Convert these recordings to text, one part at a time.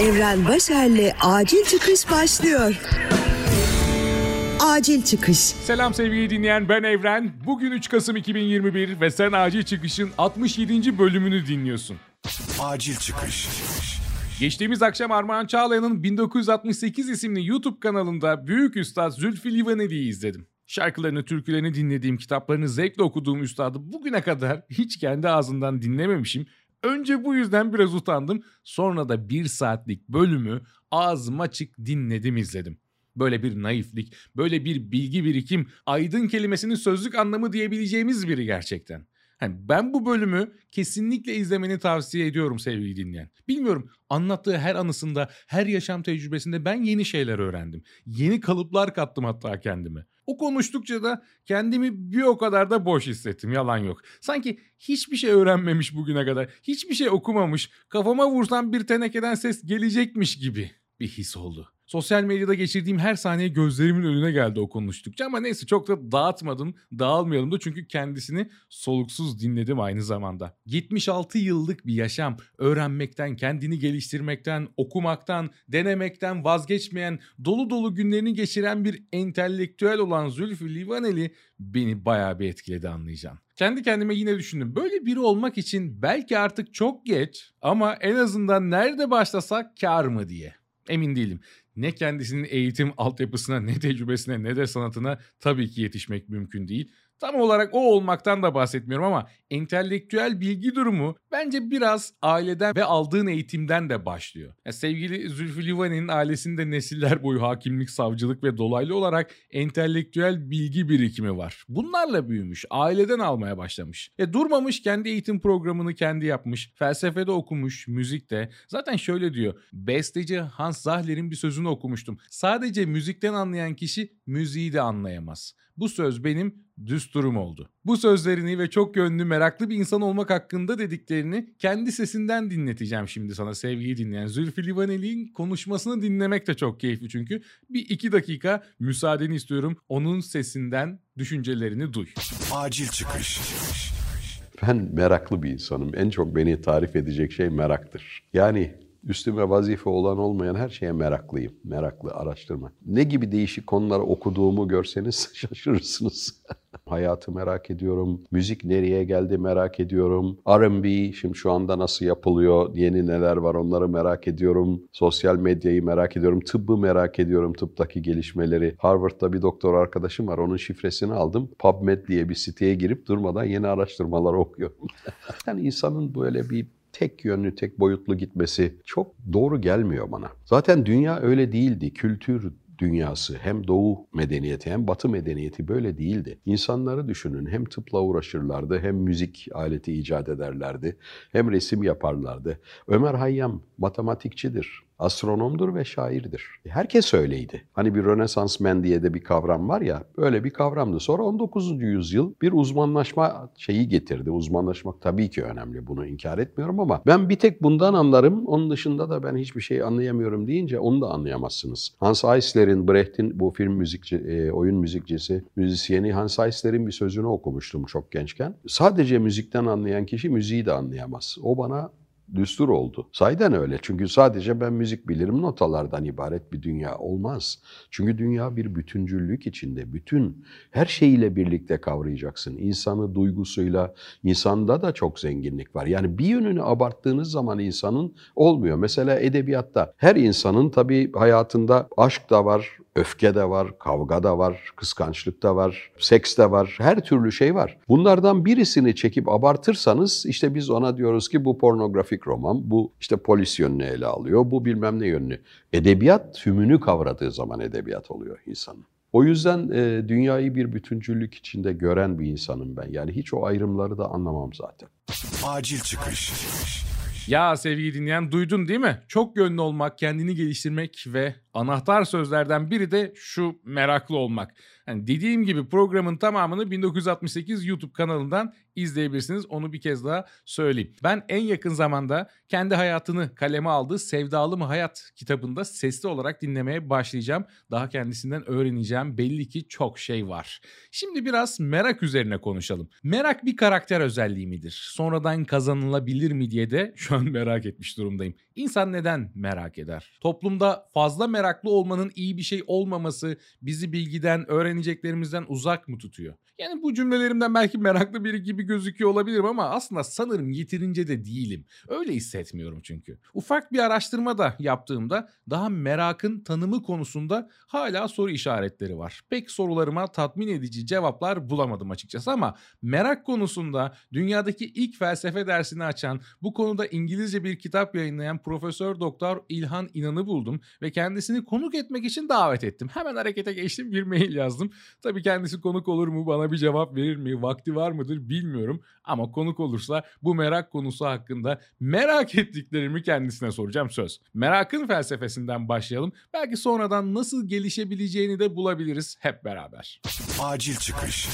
Evren Başer'le Acil Çıkış başlıyor. Acil Çıkış. Selam sevgili dinleyen ben Evren. Bugün 3 Kasım 2021 ve sen Acil Çıkış'ın 67. bölümünü dinliyorsun. Acil çıkış. Geçtiğimiz akşam Armağan Çağlayan'ın 1968 isimli YouTube kanalında Büyük Üstad Zülfü Livaneli'yi izledim. Şarkılarını, türkülerini dinlediğim, kitaplarını zevkle okuduğum üstadı bugüne kadar hiç kendi ağzından dinlememişim. Önce bu yüzden biraz utandım. Sonra da bir saatlik bölümü ağzım açık dinledim izledim. Böyle bir naiflik, böyle bir bilgi birikim, aydın kelimesinin sözlük anlamı diyebileceğimiz biri gerçekten. Hani ben bu bölümü kesinlikle izlemeni tavsiye ediyorum sevgili dinleyen. Bilmiyorum anlattığı her anısında, her yaşam tecrübesinde ben yeni şeyler öğrendim. Yeni kalıplar kattım hatta kendime. O konuştukça da kendimi bir o kadar da boş hissettim yalan yok. Sanki hiçbir şey öğrenmemiş bugüne kadar, hiçbir şey okumamış, kafama vursam bir tenekeden ses gelecekmiş gibi bir his oldu. Sosyal medyada geçirdiğim her saniye gözlerimin önüne geldi o konuştukça ama neyse çok da dağıtmadım, dağılmayalım da çünkü kendisini soluksuz dinledim aynı zamanda. 76 yıllık bir yaşam, öğrenmekten, kendini geliştirmekten, okumaktan, denemekten vazgeçmeyen, dolu dolu günlerini geçiren bir entelektüel olan Zülfü Livaneli beni bayağı bir etkiledi anlayacaksın. Kendi kendime yine düşündüm. Böyle biri olmak için belki artık çok geç ama en azından nerede başlasak kar mı diye. Emin değilim ne kendisinin eğitim altyapısına ne tecrübesine ne de sanatına tabii ki yetişmek mümkün değil. Tam olarak o olmaktan da bahsetmiyorum ama entelektüel bilgi durumu bence biraz aileden ve aldığın eğitimden de başlıyor. Ya sevgili Zülfü Livaneli'nin ailesinde nesiller boyu hakimlik, savcılık ve dolaylı olarak entelektüel bilgi birikimi var. Bunlarla büyümüş, aileden almaya başlamış. E durmamış kendi eğitim programını kendi yapmış, felsefede okumuş, müzikte. Zaten şöyle diyor, besteci Hans Zahler'in bir sözünü okumuştum. Sadece müzikten anlayan kişi müziği de anlayamaz. Bu söz benim düsturum oldu. Bu sözlerini ve çok yönlü meraklı bir insan olmak hakkında dediklerini kendi sesinden dinleteceğim şimdi sana sevgili dinleyen. Zülfü Livaneli'nin konuşmasını dinlemek de çok keyifli çünkü. Bir iki dakika müsaadeni istiyorum. Onun sesinden düşüncelerini duy. Acil çıkış. Ben meraklı bir insanım. En çok beni tarif edecek şey meraktır. Yani üstüme vazife olan olmayan her şeye meraklıyım. Meraklı, araştırma. Ne gibi değişik konuları okuduğumu görseniz şaşırırsınız. Hayatı merak ediyorum. Müzik nereye geldi merak ediyorum. R&B şimdi şu anda nasıl yapılıyor? Yeni neler var onları merak ediyorum. Sosyal medyayı merak ediyorum. Tıbbı merak ediyorum. Tıptaki gelişmeleri. Harvard'da bir doktor arkadaşım var. Onun şifresini aldım. PubMed diye bir siteye girip durmadan yeni araştırmalar okuyorum. yani insanın böyle bir tek yönlü, tek boyutlu gitmesi çok doğru gelmiyor bana. Zaten dünya öyle değildi. Kültür dünyası hem doğu medeniyeti hem batı medeniyeti böyle değildi. İnsanları düşünün hem tıpla uğraşırlardı hem müzik aleti icat ederlerdi hem resim yaparlardı. Ömer Hayyam matematikçidir astronomdur ve şairdir. Herkes öyleydi. Hani bir Rönesans men diye de bir kavram var ya, böyle bir kavramdı. Sonra 19. yüzyıl bir uzmanlaşma şeyi getirdi. Uzmanlaşmak tabii ki önemli, bunu inkar etmiyorum ama ben bir tek bundan anlarım, onun dışında da ben hiçbir şey anlayamıyorum deyince onu da anlayamazsınız. Hans Eisler'in, Brecht'in bu film müzikçi, e, oyun müzikçisi, müzisyeni Hans Eisler'in bir sözünü okumuştum çok gençken. Sadece müzikten anlayan kişi müziği de anlayamaz. O bana düstur oldu. Sayden öyle. Çünkü sadece ben müzik bilirim notalardan ibaret bir dünya olmaz. Çünkü dünya bir bütüncüllük içinde. Bütün her şeyiyle birlikte kavrayacaksın. İnsanı duygusuyla, insanda da çok zenginlik var. Yani bir yönünü abarttığınız zaman insanın olmuyor. Mesela edebiyatta her insanın tabii hayatında aşk da var, öfke de var, kavga da var, kıskançlık da var, seks de var, her türlü şey var. Bunlardan birisini çekip abartırsanız işte biz ona diyoruz ki bu pornografik roman, bu işte polis yönünü ele alıyor, bu bilmem ne yönünü. Edebiyat tümünü kavradığı zaman edebiyat oluyor insanın. O yüzden e, dünyayı bir bütüncüllük içinde gören bir insanım ben. Yani hiç o ayrımları da anlamam zaten. Acil çıkış. Ya sevgili dinleyen duydun değil mi? Çok yönlü olmak, kendini geliştirmek ve Anahtar sözlerden biri de şu meraklı olmak. Yani dediğim gibi programın tamamını 1968 YouTube kanalından izleyebilirsiniz. Onu bir kez daha söyleyeyim. Ben en yakın zamanda kendi hayatını kaleme aldığı Sevdalı mı Hayat kitabında sesli olarak dinlemeye başlayacağım. Daha kendisinden öğreneceğim belli ki çok şey var. Şimdi biraz merak üzerine konuşalım. Merak bir karakter özelliği midir? Sonradan kazanılabilir mi diye de şu an merak etmiş durumdayım. İnsan neden merak eder? Toplumda fazla meraklı olmanın iyi bir şey olmaması bizi bilgiden, öğreneceklerimizden uzak mı tutuyor? Yani bu cümlelerimden belki meraklı biri gibi gözüküyor olabilirim ama aslında sanırım yeterince de değilim. Öyle hissetmiyorum çünkü. Ufak bir araştırma da yaptığımda daha merakın tanımı konusunda hala soru işaretleri var. Pek sorularıma tatmin edici cevaplar bulamadım açıkçası ama merak konusunda dünyadaki ilk felsefe dersini açan, bu konuda İngilizce bir kitap yayınlayan Profesör Doktor İlhan İnan'ı buldum ve kendisini konuk etmek için davet ettim. Hemen harekete geçtim bir mail yazdım. Tabii kendisi konuk olur mu bana bir cevap verir mi vakti var mıdır bilmiyorum ama konuk olursa bu merak konusu hakkında merak ettiklerimi kendisine soracağım söz. Merakın felsefesinden başlayalım. Belki sonradan nasıl gelişebileceğini de bulabiliriz hep beraber. Acil çıkış.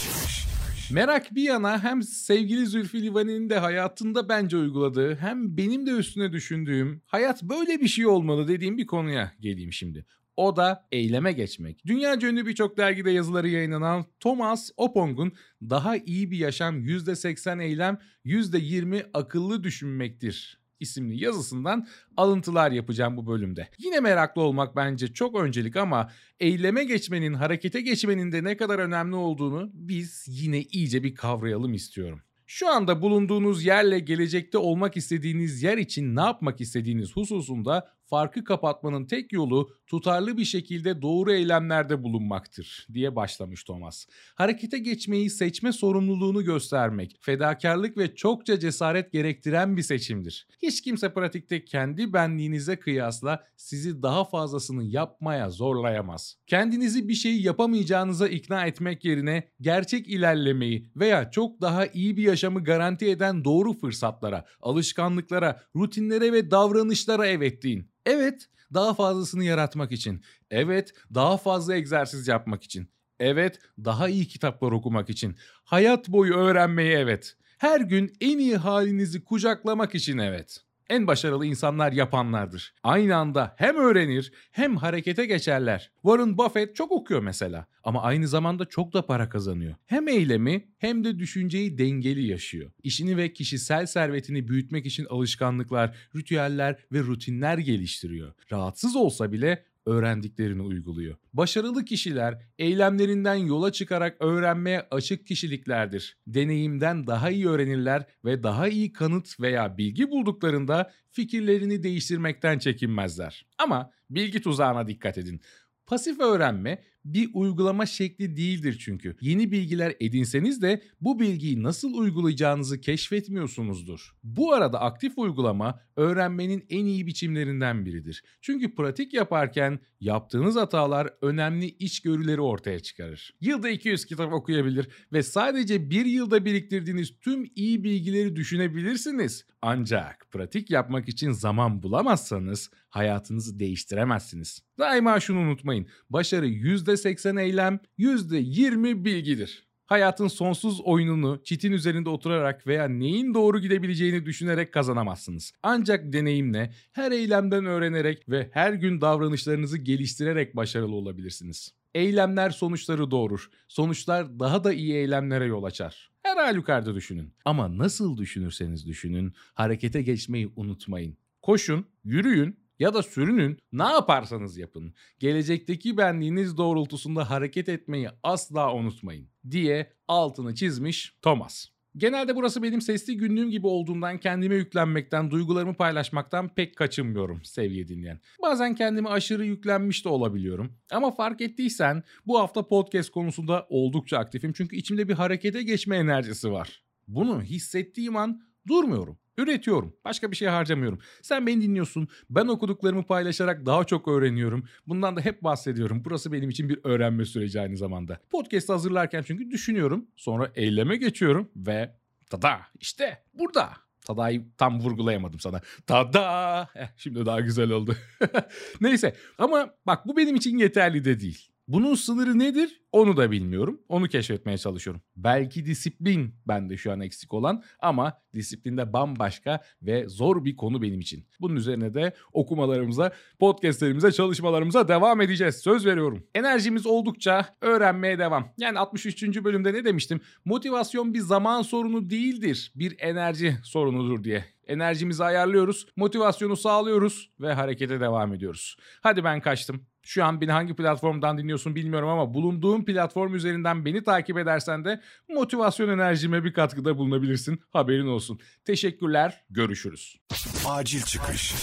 Merak bir yana hem sevgili Zülfü Livaneli'nin de hayatında bence uyguladığı hem benim de üstüne düşündüğüm hayat böyle bir şey olmalı dediğim bir konuya geleyim şimdi. O da eyleme geçmek. Dünya ünlü birçok dergide yazıları yayınlanan Thomas Opong'un daha iyi bir yaşam %80 eylem, %20 akıllı düşünmektir isimli yazısından alıntılar yapacağım bu bölümde. Yine meraklı olmak bence çok öncelik ama eyleme geçmenin, harekete geçmenin de ne kadar önemli olduğunu biz yine iyice bir kavrayalım istiyorum. Şu anda bulunduğunuz yerle gelecekte olmak istediğiniz yer için ne yapmak istediğiniz hususunda farkı kapatmanın tek yolu tutarlı bir şekilde doğru eylemlerde bulunmaktır diye başlamış Thomas. Harekete geçmeyi seçme sorumluluğunu göstermek, fedakarlık ve çokça cesaret gerektiren bir seçimdir. Hiç kimse pratikte kendi benliğinize kıyasla sizi daha fazlasını yapmaya zorlayamaz. Kendinizi bir şeyi yapamayacağınıza ikna etmek yerine gerçek ilerlemeyi veya çok daha iyi bir yaşamı garanti eden doğru fırsatlara, alışkanlıklara, rutinlere ve davranışlara evet deyin. Evet, daha fazlasını yaratmak için. Evet, daha fazla egzersiz yapmak için. Evet, daha iyi kitaplar okumak için. Hayat boyu öğrenmeyi evet. Her gün en iyi halinizi kucaklamak için evet. En başarılı insanlar yapanlardır. Aynı anda hem öğrenir hem harekete geçerler. Warren Buffett çok okuyor mesela ama aynı zamanda çok da para kazanıyor. Hem eylemi hem de düşünceyi dengeli yaşıyor. İşini ve kişisel servetini büyütmek için alışkanlıklar, ritüeller ve rutinler geliştiriyor. Rahatsız olsa bile öğrendiklerini uyguluyor. Başarılı kişiler eylemlerinden yola çıkarak öğrenmeye açık kişiliklerdir. Deneyimden daha iyi öğrenirler ve daha iyi kanıt veya bilgi bulduklarında fikirlerini değiştirmekten çekinmezler. Ama bilgi tuzağına dikkat edin. Pasif öğrenme bir uygulama şekli değildir çünkü. Yeni bilgiler edinseniz de bu bilgiyi nasıl uygulayacağınızı keşfetmiyorsunuzdur. Bu arada aktif uygulama öğrenmenin en iyi biçimlerinden biridir. Çünkü pratik yaparken yaptığınız hatalar önemli içgörüleri ortaya çıkarır. Yılda 200 kitap okuyabilir ve sadece bir yılda biriktirdiğiniz tüm iyi bilgileri düşünebilirsiniz. Ancak pratik yapmak için zaman bulamazsanız hayatınızı değiştiremezsiniz. Daima şunu unutmayın. Başarı %80 eylem, %20 bilgidir. Hayatın sonsuz oyununu çitin üzerinde oturarak veya neyin doğru gidebileceğini düşünerek kazanamazsınız. Ancak deneyimle, her eylemden öğrenerek ve her gün davranışlarınızı geliştirerek başarılı olabilirsiniz. Eylemler sonuçları doğurur. Sonuçlar daha da iyi eylemlere yol açar. Her halükarda düşünün. Ama nasıl düşünürseniz düşünün, harekete geçmeyi unutmayın. Koşun, yürüyün, ya da sürünün ne yaparsanız yapın. Gelecekteki benliğiniz doğrultusunda hareket etmeyi asla unutmayın diye altını çizmiş Thomas. Genelde burası benim sesli günlüğüm gibi olduğundan kendime yüklenmekten, duygularımı paylaşmaktan pek kaçınmıyorum sevgili dinleyen. Bazen kendime aşırı yüklenmiş de olabiliyorum. Ama fark ettiysen bu hafta podcast konusunda oldukça aktifim çünkü içimde bir harekete geçme enerjisi var. Bunu hissettiğim an durmuyorum. Üretiyorum. Başka bir şey harcamıyorum. Sen beni dinliyorsun. Ben okuduklarımı paylaşarak daha çok öğreniyorum. Bundan da hep bahsediyorum. Burası benim için bir öğrenme süreci aynı zamanda. Podcast hazırlarken çünkü düşünüyorum. Sonra eyleme geçiyorum ve tada işte burada. Tada'yı tam vurgulayamadım sana. Tada! Eh, şimdi daha güzel oldu. Neyse ama bak bu benim için yeterli de değil. Bunun sınırı nedir? Onu da bilmiyorum. Onu keşfetmeye çalışıyorum. Belki disiplin bende şu an eksik olan ama disiplinde bambaşka ve zor bir konu benim için. Bunun üzerine de okumalarımıza, podcastlerimize, çalışmalarımıza devam edeceğiz. Söz veriyorum. Enerjimiz oldukça öğrenmeye devam. Yani 63. bölümde ne demiştim? Motivasyon bir zaman sorunu değildir. Bir enerji sorunudur diye. Enerjimizi ayarlıyoruz, motivasyonu sağlıyoruz ve harekete devam ediyoruz. Hadi ben kaçtım. Şu an beni hangi platformdan dinliyorsun bilmiyorum ama bulunduğum platform üzerinden beni takip edersen de motivasyon enerjime bir katkıda bulunabilirsin. Haberin olsun. Teşekkürler. Görüşürüz. Acil çıkış.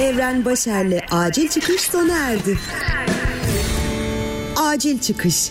Evren Başer'le acil çıkış sona erdi. Acil çıkış.